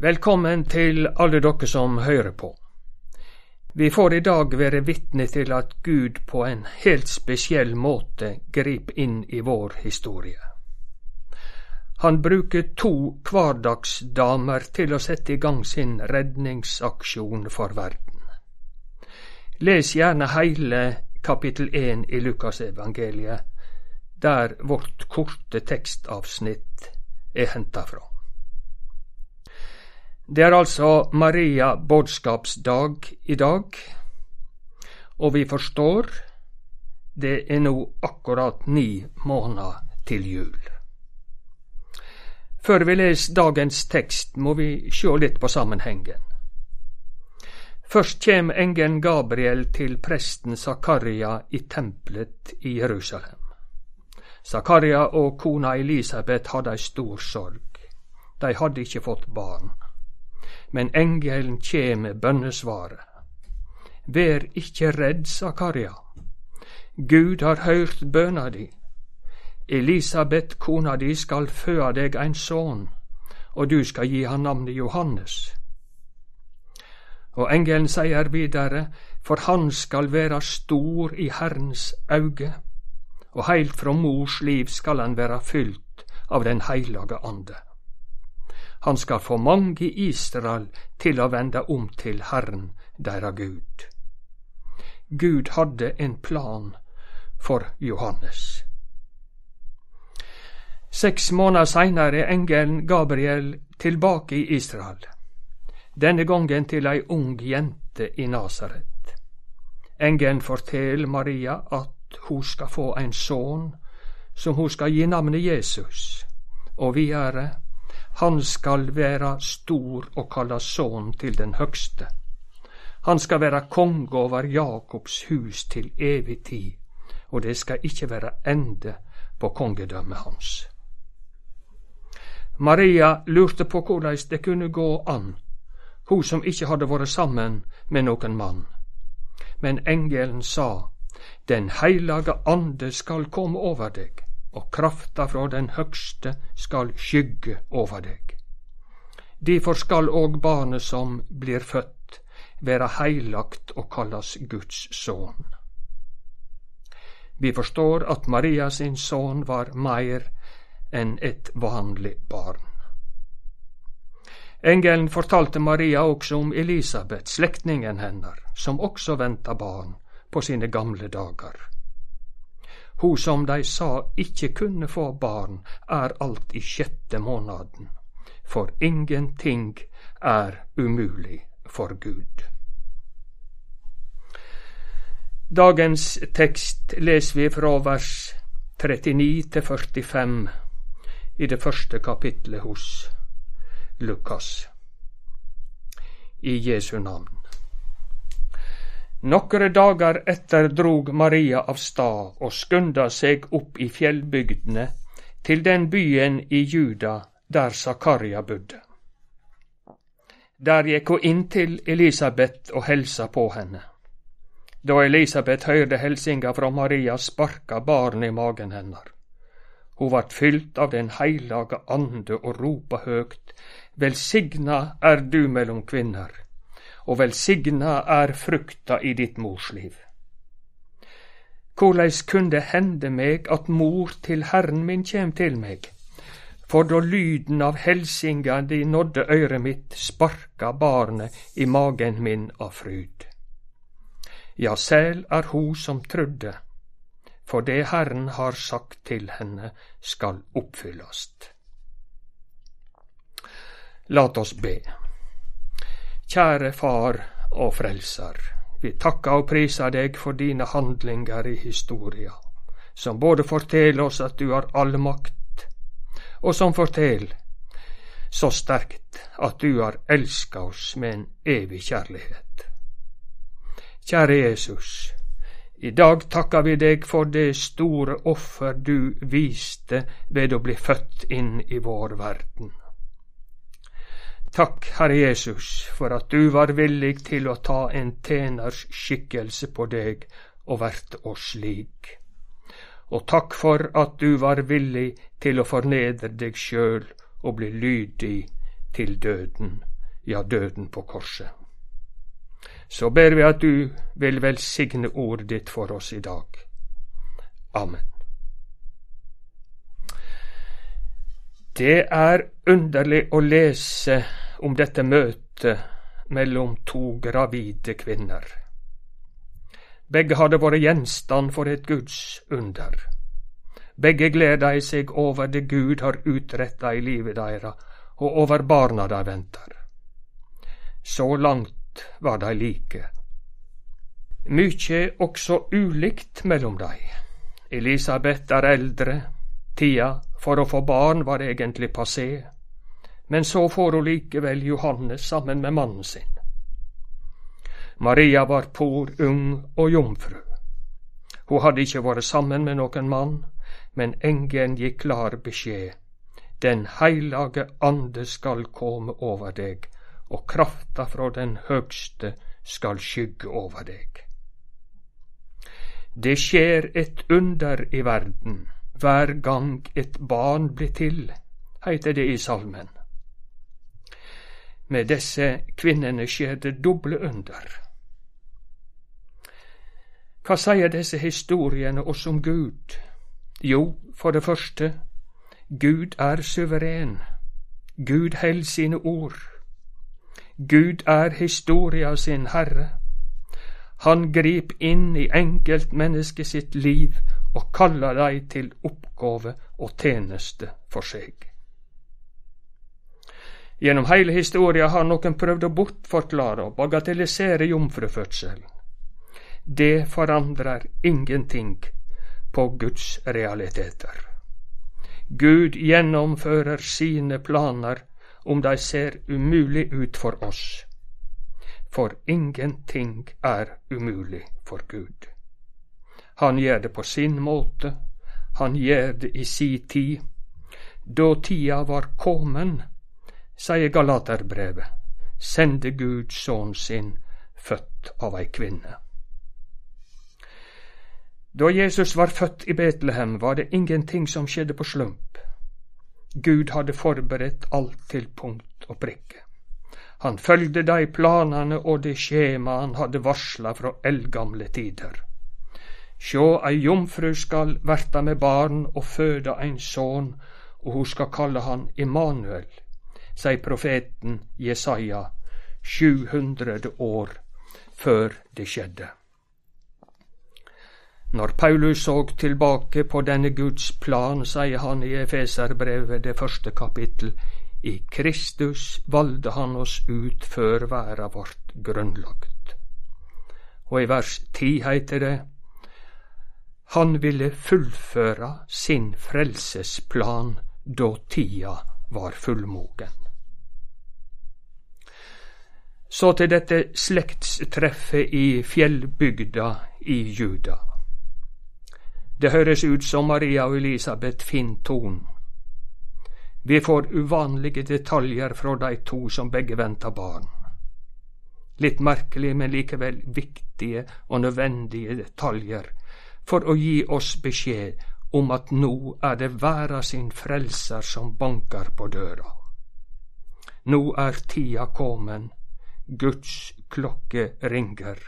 Velkommen til alle dere som hører på. Vi får i dag være vitne til at Gud på en helt spesiell måte griper inn i vår historie. Han bruker to hverdagsdamer til å sette i gang sin redningsaksjon for verden. Les gjerne hele kapittel 1 i Lukasevangeliet, der vårt korte tekstavsnitt er henta fra. Det er altså Maria bådskapsdag i dag, og vi forstår det er nå akkurat ni måneder til jul. Før vi leser dagens tekst, må vi sjå litt på sammenhengen. Først kjem engelen Gabriel til presten Zakaria i tempelet i Jerusalem. Zakaria og kona Elisabeth hadde ei stor sorg. De hadde ikke fått barn men engelen kjem med bønnesvaret. Vær ikkje redd, Zakaria. Gud har høyrt bøna di. Elisabeth, kona di, skal føa deg ein son, og du skal gi han navnet Johannes. Og engelen sier videre, for han skal være stor i Herrens auge, og heilt fra mors liv skal han være fylt av Den heilage ande. Han skal få mange i Israel til å vende om til Herren, deira Gud. Gud hadde en plan for Johannes. Seks måneder seinere er engelen Gabriel tilbake i Israel, denne gangen til ei ung jente i Nasaret. Engelen forteller Maria at hun skal få en sønn som hun skal gi navnet Jesus, og videre han skal være stor og kalla sønn til den høgste. Han skal være konge over Jakobs hus til evig tid, og det skal ikke være ende på kongedømmet hans. Maria lurte på korleis det kunne gå an, hun som ikke hadde vært sammen med noen mann. Men engelen sa, Den heilage ande skal komme over deg og krafta fra den høgste skal skygge over deg. Difor skal òg barnet som blir født, være heilagt og kalles Guds sønn. Vi forstår at Maria sin sønn var meir enn et vanlig barn. Engelen fortalte Maria også om Elisabeth, slektningen hennes, som også venta barn på sine gamle dager. Hun som de sa ikke kunne få barn, er alt i sjette månaden, for ingenting er umulig for Gud. Dagens tekst leser vi fra vers 39 til 45 i det første kapitlet hos Lukas. I Jesu navn. Nokre dager etter drog Maria av stad og skunda seg opp i fjellbygdene, til den byen i Juda der Zakaria bodde. Der gikk hun inn til Elisabeth og helsa på henne. Da Elisabeth høyrde helsinga fra Maria, sparka barnet i magen hennar. Hun vart fylt av Den heilage ande og ropa høgt, Velsigna er du mellom kvinner og velsigna er frukta i ditt mors liv. Korleis kunne det hende meg at mor til Herren min kjem til meg? For da lyden av helsinga di nådde øyret mitt, sparka barnet i magen min av fryd. Ja, sel er ho som trudde, for det Herren har sagt til henne, skal oppfyllast. Lat oss be. Kjære Far og Frelser, vi takker og priser deg for dine handlinger i historia, som både forteller oss at du har all makt, og som forteller så sterkt at du har elska oss med en evig kjærlighet. Kjære Jesus, i dag takker vi deg for det store offer du viste ved å bli født inn i vår verden. Takk, Herre Jesus, for at du var villig til å ta en tjeners skikkelse på deg og vært oss slik. Og takk for at du var villig til å fornedre deg sjøl og bli lydig til døden ja, døden på korset. Så ber vi at du vil velsigne ordet ditt for oss i dag. Amen. Det er underlig å lese om dette møtet mellom to gravide kvinner. Begge hadde vært gjenstand for et Guds under. Begge gleder seg over det Gud har utretta i livet deres, og over barna de venter. Så langt var de like. Mykje også ulikt mellom dei. Elisabeth er eldre, tida for å få barn var egentlig passé, men så får hun likevel Johannes sammen med mannen sin. Maria var por ung og jomfru. Hun hadde ikke vært sammen med noen mann, men engelen gikk klar beskjed. Den heilage ande skal komme over deg, og krafta fra den høgste skal skygge over deg. Det skjer et under i verden hver gang et barn blir til, heter det i salmen. Med disse kvinnene skjer det doble under. Hva sier disse historiene oss om Gud? Jo, for det første, Gud er suveren. Gud held sine ord. Gud er historia sin herre. Han grip inn i enkeltmennesket sitt liv og kaller dei til oppgåve og tjeneste for seg. Gjennom heile historia har noen prøvd å bortforklare og bagatellisere jomfrufødselen. Det forandrer ingenting på Guds realiteter. Gud gjennomfører sine planer om de ser umulig ut for oss. For ingenting er umulig for Gud. Han gjør det på sin måte, han gjør det i si tid. Da tida var kommen, sier Galaterbrevet, sende Gud sønnen sin, født av ei kvinne. Da Jesus var født i Betlehem, var det ingenting som skjedde på slump. Gud hadde forberedt alt til punkt og prikke. Han følgde de planene og det skjemaet han hadde varsla fra eldgamle tider. Sjå, ei jomfru skal verta med barn og føde ein sønn, og hun skal kalle han Immanuel, sier profeten Jesaja 700 år før det skjedde. Når Paulus så tilbake på denne Guds plan, sier han i Efeserbrevet det første kapittel, i Kristus valgte han oss ut før verda vårt grunnlagt. Og i vers ti heiter det, han ville fullføre sin frelsesplan da tida var fullmogen. Så til dette slektstreffet i fjellbygda i Juda. Det høres ut som Maria og Elisabeth finner tonen. Vi får uvanlige detaljer fra de to som begge venter barn. Litt merkelige, men likevel viktige og nødvendige detaljer for å gi oss beskjed om at nå er det verda sin frelser som banker på døra. Nå er tida kommen Guds klokke ringer.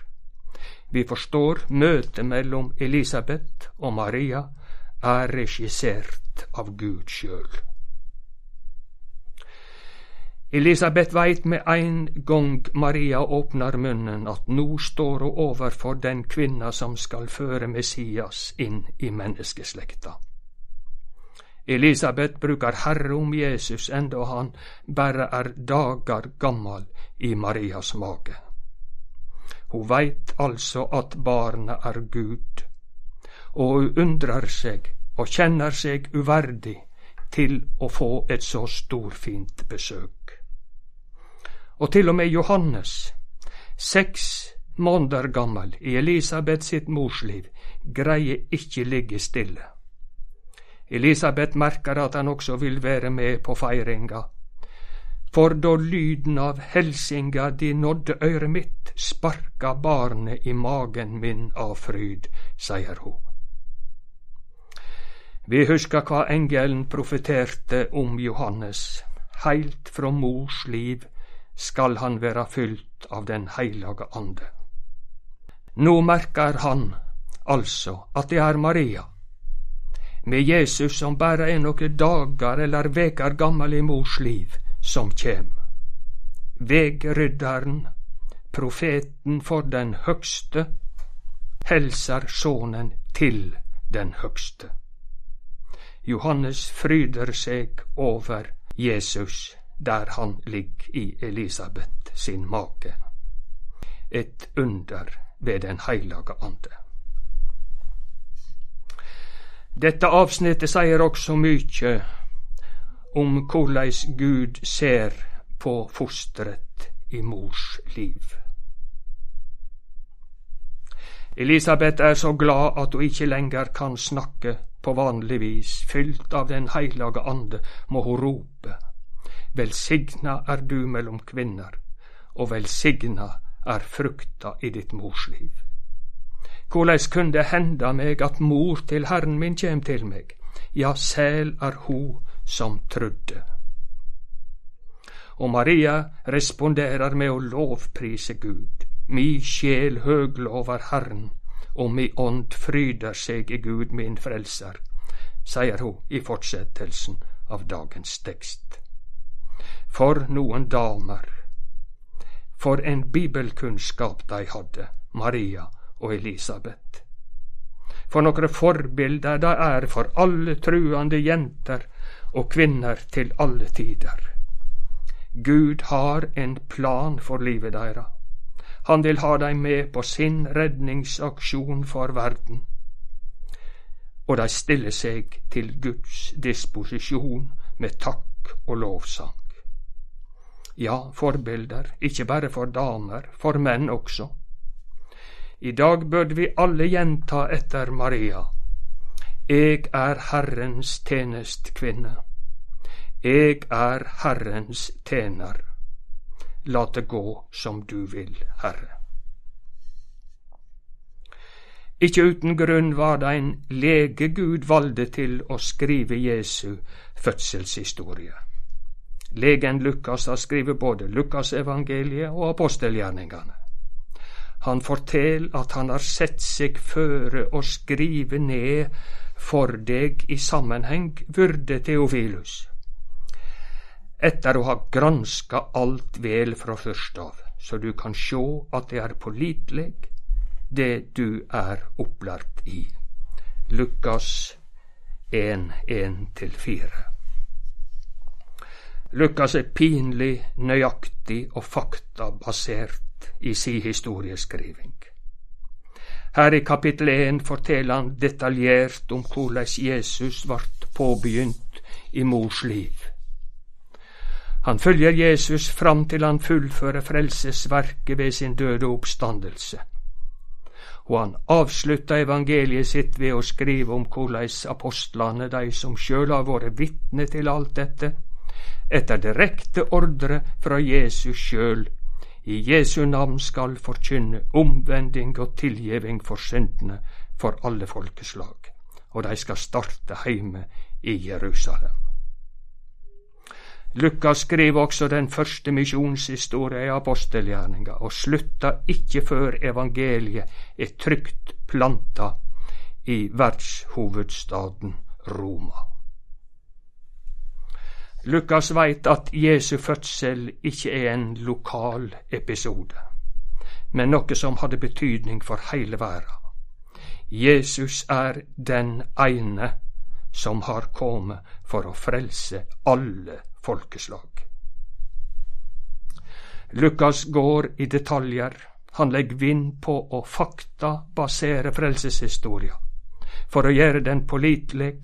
Vi forstår møtet mellom Elisabeth og Maria er regissert av Gud sjøl. Elisabeth veit med ein gong Maria åpner munnen at nå står hun overfor den kvinna som skal føre Messias inn i menneskeslekta. Elisabeth bruker Herre om Jesus enda han bare er dager gammal i Marias mage. Hun veit altså at barnet er Gud, og hun undrer seg og kjenner seg uverdig til å få et så storfint besøk. Og til og med Johannes, seks måneder gammel i Elisabeth sitt morsliv, greier ikke ligge stille. Elisabeth merker at han også vil være med på feiringa. For da lyden av helsinga de nådde øret mitt, sparka barnet i magen min av fryd, sier hun. Vi husker hva engelen profeterte om Johannes. Heilt fra mors liv skal han være fylt av Den heilage ande. Nå merker han altså at det er Maria, med Jesus som bare er noen dager eller veker gammel i mors liv, som kjem. Vegrydderen, profeten for den høgste, helser Sonen til den høgste. Johannes fryder seg over Jesus der han ligger i Elisabeth sin mage. Et under ved Den heilage ande. Dette avsnittet sier også mykje om korleis Gud ser på fosteret i mors liv. Elisabeth er så glad at hun ikke lenger kan snakke på vanlig vis. Fylt av Den heilage ande må hun rope. Velsigna er du mellom kvinner, og velsigna er frukta i ditt mors liv. Korleis kunne det henda meg at mor til Herren min kjem til meg? Ja, sæl er ho som trudde. Og Maria responderer med å lovprise Gud. Mi sjel høglover Herren, og mi ånd fryder seg i Gud min frelser, sier hun i fortsettelsen av dagens tekst. For noen damer! For en bibelkunnskap de hadde, Maria og Elisabeth. For nokre forbilder de er for alle truende jenter og kvinner til alle tider. Gud har en plan for livet deres. Han vil ha dei med på sin redningsaksjon for verden. Og de stiller seg til Guds disposisjon med takk og lovsang. Ja, forbilder, ikke bare for damer, for menn også. I dag burde vi alle gjenta etter Maria. Eg er Herrens tjenestkvinne. Eg er Herrens tjener. La det gå som du vil, Herre. Ikke uten grunn var det en lege Gud valgte til å skrive Jesu fødselshistorie. Legen Lukas har skrevet både Lukasevangeliet og apostelgjerningane. Han forteller at han har sett seg føre å skrive ned for deg i sammenheng, vurde Theofilus, etter å ha granska alt vel fra først av, så du kan sjå at det er pålitelig, det du er opplært i. Lukas 1, 1-4. Lukas er pinlig nøyaktig og faktabasert i si historieskriving. Her i kapittel 1 forteller han detaljert om korleis Jesus vart påbegynt i mors liv. Han følger Jesus fram til han fullfører frelsesverket ved sin døde oppstandelse. Og han avslutta evangeliet sitt ved å skrive om korleis apostlene, de som sjøl har vært vitne til alt dette, etter direkte ordre fra Jesus sjøl, i Jesu navn skal forkynne omvending og tilgjeving for syndene for alle folkeslag, og de skal starte heime i Jerusalem. Lukas skriver også den første misjonshistoria i apostelgjerninga, og slutta ikke før evangeliet er trygt planta i verdshovedstaden Roma. Lukas veit at Jesu fødsel ikke er en lokal episode, men noe som hadde betydning for hele verden. Jesus er den ene som har kommet for å frelse alle folkeslag. Lukas går i detaljer, han legger vind på å faktabasere frelseshistoria, for å gjøre den pålitelig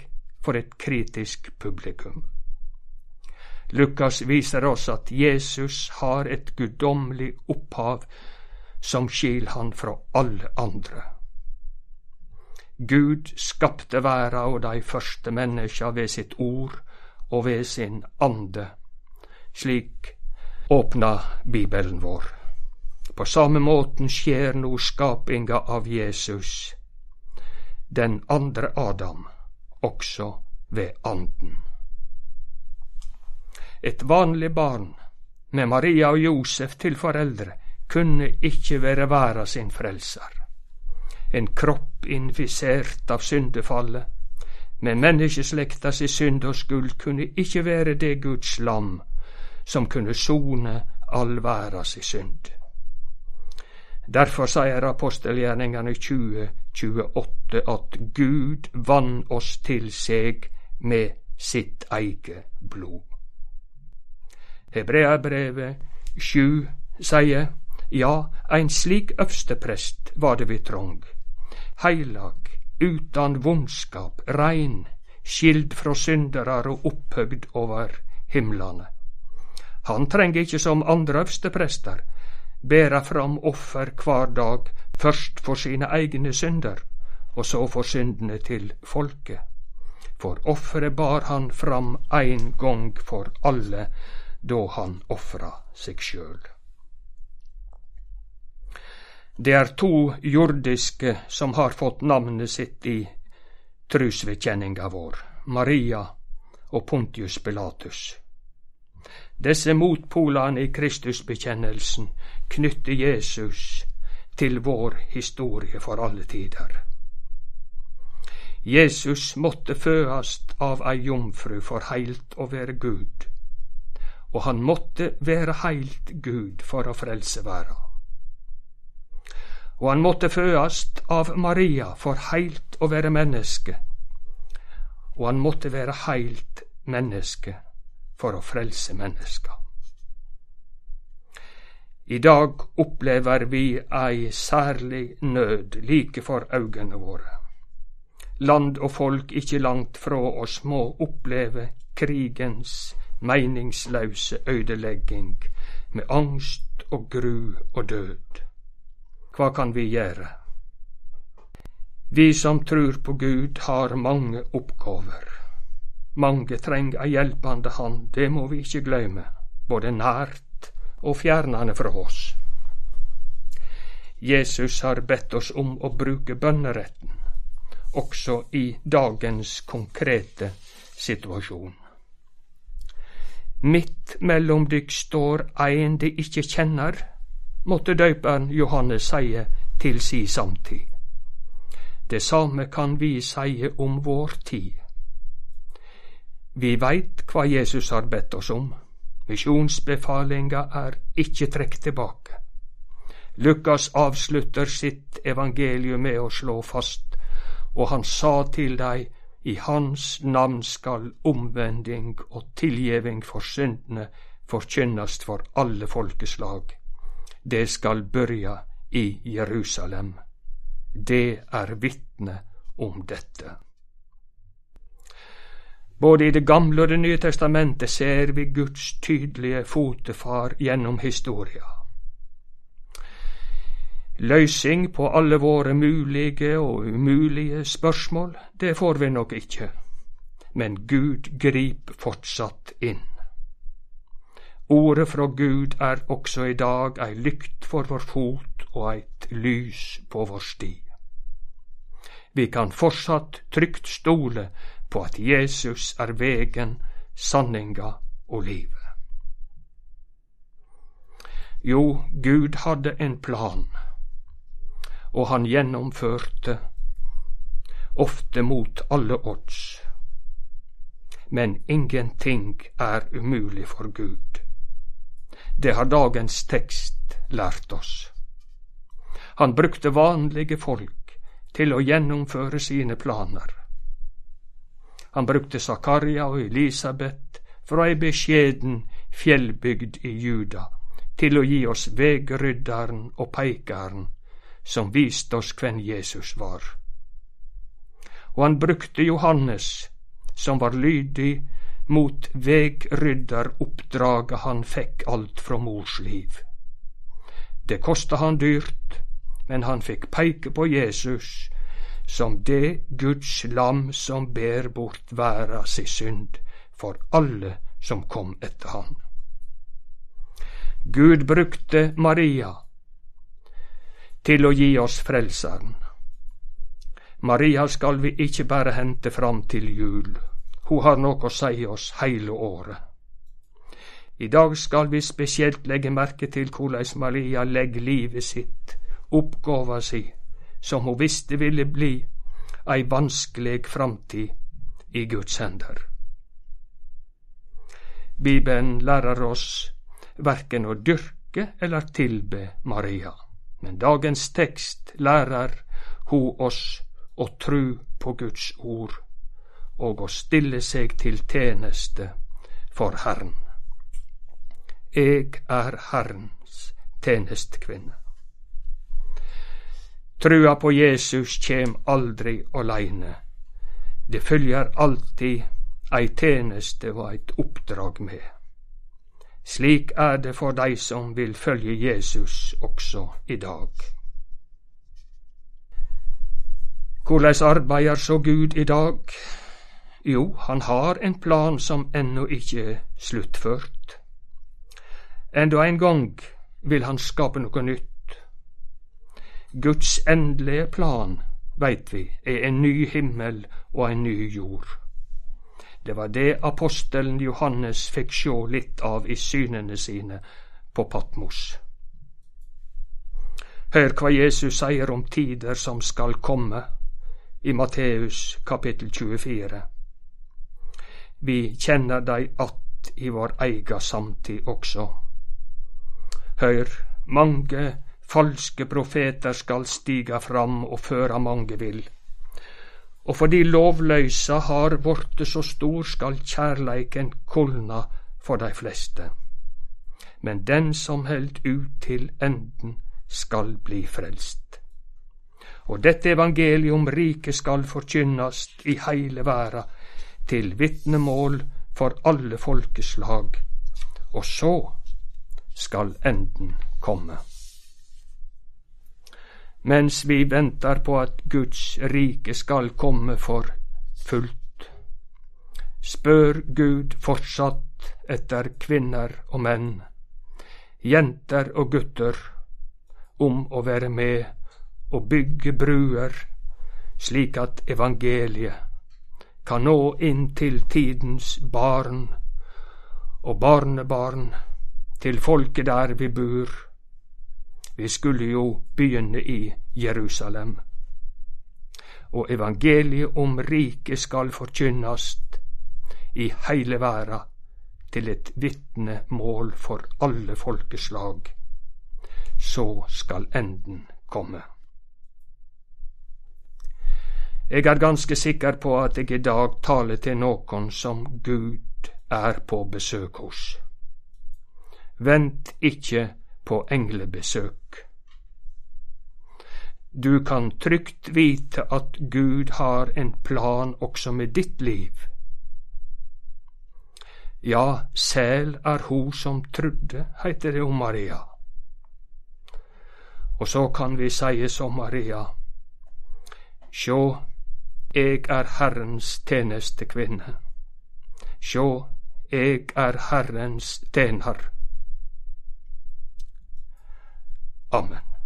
for et kritisk publikum. Lukas viser oss at Jesus har et guddommelig opphav som skil han fra alle andre. Gud skapte verda og de første menneska ved sitt ord og ved sin ande. Slik åpna Bibelen vår. På samme måten skjer nå skapinga av Jesus, den andre Adam, også ved Anden. Et vanlig barn med Maria og Josef til foreldre, kunne ikke være verda sin frelser. En kropp infisert av syndefallet, med menneskeslekta si synd og skuld, kunne ikke være det Guds lam som kunne sone all verda si synd. Derfor sier apostelgjerningene 20, 28 at Gud vann oss til seg med sitt eige blod. Hebreabrevet 7 sier ja, ein slik øvsteprest var det vi trong. Heilag, utan vondskap, rein, skild fra syndarar og opphøgd over himlane. Han treng ikkje som andre øvsteprester bera fram offer hver dag, først for sine egne synder, og så for syndene til folket. For offeret bar han fram ein gong for alle, da han ofra seg sjøl. Det er to jordiske som har fått navnet sitt i trusvedkjenninga vår, Maria og Pontius Pilatus. Disse motpolene i Kristusbekjennelsen knytter Jesus til vår historie for alle tider. Jesus måtte føast av ei jomfru for heilt å være Gud, og han måtte være heilt Gud for å frelse verda. Og han måtte føast av Maria for heilt å være menneske, og han måtte være heilt menneske for å frelse menneska. I dag opplever vi ei særlig nød like for augene våre. Land og folk ikke langt fra oss må oppleve krigens meningsløse ødelegging med angst og gru og død. Hva kan vi gjøre? Vi som trur på Gud, har mange oppgaver. Mange treng ei hjelpande hand, det må vi ikkje gløyme, både nært og fjernande fra oss. Jesus har bedt oss om å bruke bønneretten, også i dagens konkrete situasjon. Midt mellom dykk står ein de ikkje kjenner, måtte døyperen Johannes seie til si samtid. Det same kan vi seie om vår tid. Vi veit hva Jesus har bedt oss om. Misjonsbefalinga er ikkje trekt tilbake. Lukas avslutter sitt evangelium med å slå fast, og han sa til dei, i hans navn skal omvending og tilgjeving for syndene forkynnast for alle folkeslag. Det skal børja i Jerusalem. Det er vitne om dette. Både i Det gamle og Det nye testamentet ser vi Guds tydelige fotefar gjennom historia. Løysing på alle våre mulige og umulige spørsmål, det får vi nok ikke, men Gud grip fortsatt inn. Ordet fra Gud er også i dag ei lykt for vår fot og eit lys på vår sti. Vi kan fortsatt trygt stole på at Jesus er vegen, sanninga og livet. Jo, Gud hadde en plan, og han gjennomførte, ofte mot alle odds. Men ingenting er umulig for Gud. Det har dagens tekst lært oss. Han brukte vanlige folk til å gjennomføre sine planer. Han brukte Zakaria og Elisabeth fra ei beskjeden fjellbygd i Juda til å gi oss vegrydderen og peikaren som viste oss hvem Jesus var. Og han brukte Johannes, som var lydig mot vegrydderoppdraget han fikk alt fra mors liv. Det kosta han dyrt, men han fikk peike på Jesus som det Guds lam som ber bort verda si synd for alle som kom etter han. Gud brukte Maria til å gi oss Frelseren. Maria skal vi ikke bare hente fram til jul, hun har noe å si oss heile året. I dag skal vi spesielt legge merke til hvordan Maria legger livet sitt, oppgåva si, som hun visste ville bli ei vanskelig framtid i Guds hender. Bibelen lærer oss verken å dyrke eller tilbe Maria, men dagens tekst lærer ho oss å tru på Guds ord og å stille seg til tjeneste for Herren. Eg er Herrens tenestkvinne. Trua på Jesus kjem aldri åleine. Det følger alltid ei teneste og eit oppdrag med. Slik er det for dei som vil følge Jesus også i dag. Korleis arbeider så Gud i dag? Jo, han har en plan som ennå ikke er sluttført. Enda en gang vil han skape noe nytt. Guds endelige plan, veit vi, er en ny himmel og en ny jord. Det var det apostelen Johannes fikk sjå litt av i synene sine på Patmos. Hør hva Jesus sier om tider som skal komme, i Matteus kapittel 24. Vi kjenner dei att i vår eiga samtid også. Hør, mange falske profeter skal stiga fram og føre mange vill og fordi lovløysa har vorte så stor, skal kjærleiken kulna for dei fleste. Men den som held ut til enden, skal bli frelst. Og dette evangelium riket skal forkynnast i heile verda, til vitnemål for alle folkeslag, og så skal enden komme mens vi venter på at Guds rike skal komme for fullt. Spør Gud fortsatt etter kvinner og menn, jenter og gutter, om å være med og bygge bruer, slik at evangeliet kan nå inn til tidens barn og barnebarn, til folket der vi bor vi skulle jo begynne i Jerusalem. Og evangeliet om riket skal forkynnast i heile verda til et vitnemål for alle folkeslag. Så skal enden komme. Jeg er ganske sikker på at jeg i dag taler til noen som Gud er på besøk hos. Vent ikkje på englebesøk. Du kan trygt vite at Gud har en plan også med ditt liv. Ja, sæl er ho som trudde, heiter det om Maria. Og så kan vi seie som Maria, Sjå, eg er Herrens tjenestekvinne, Sjå, eg er Herrens tenar. Amen.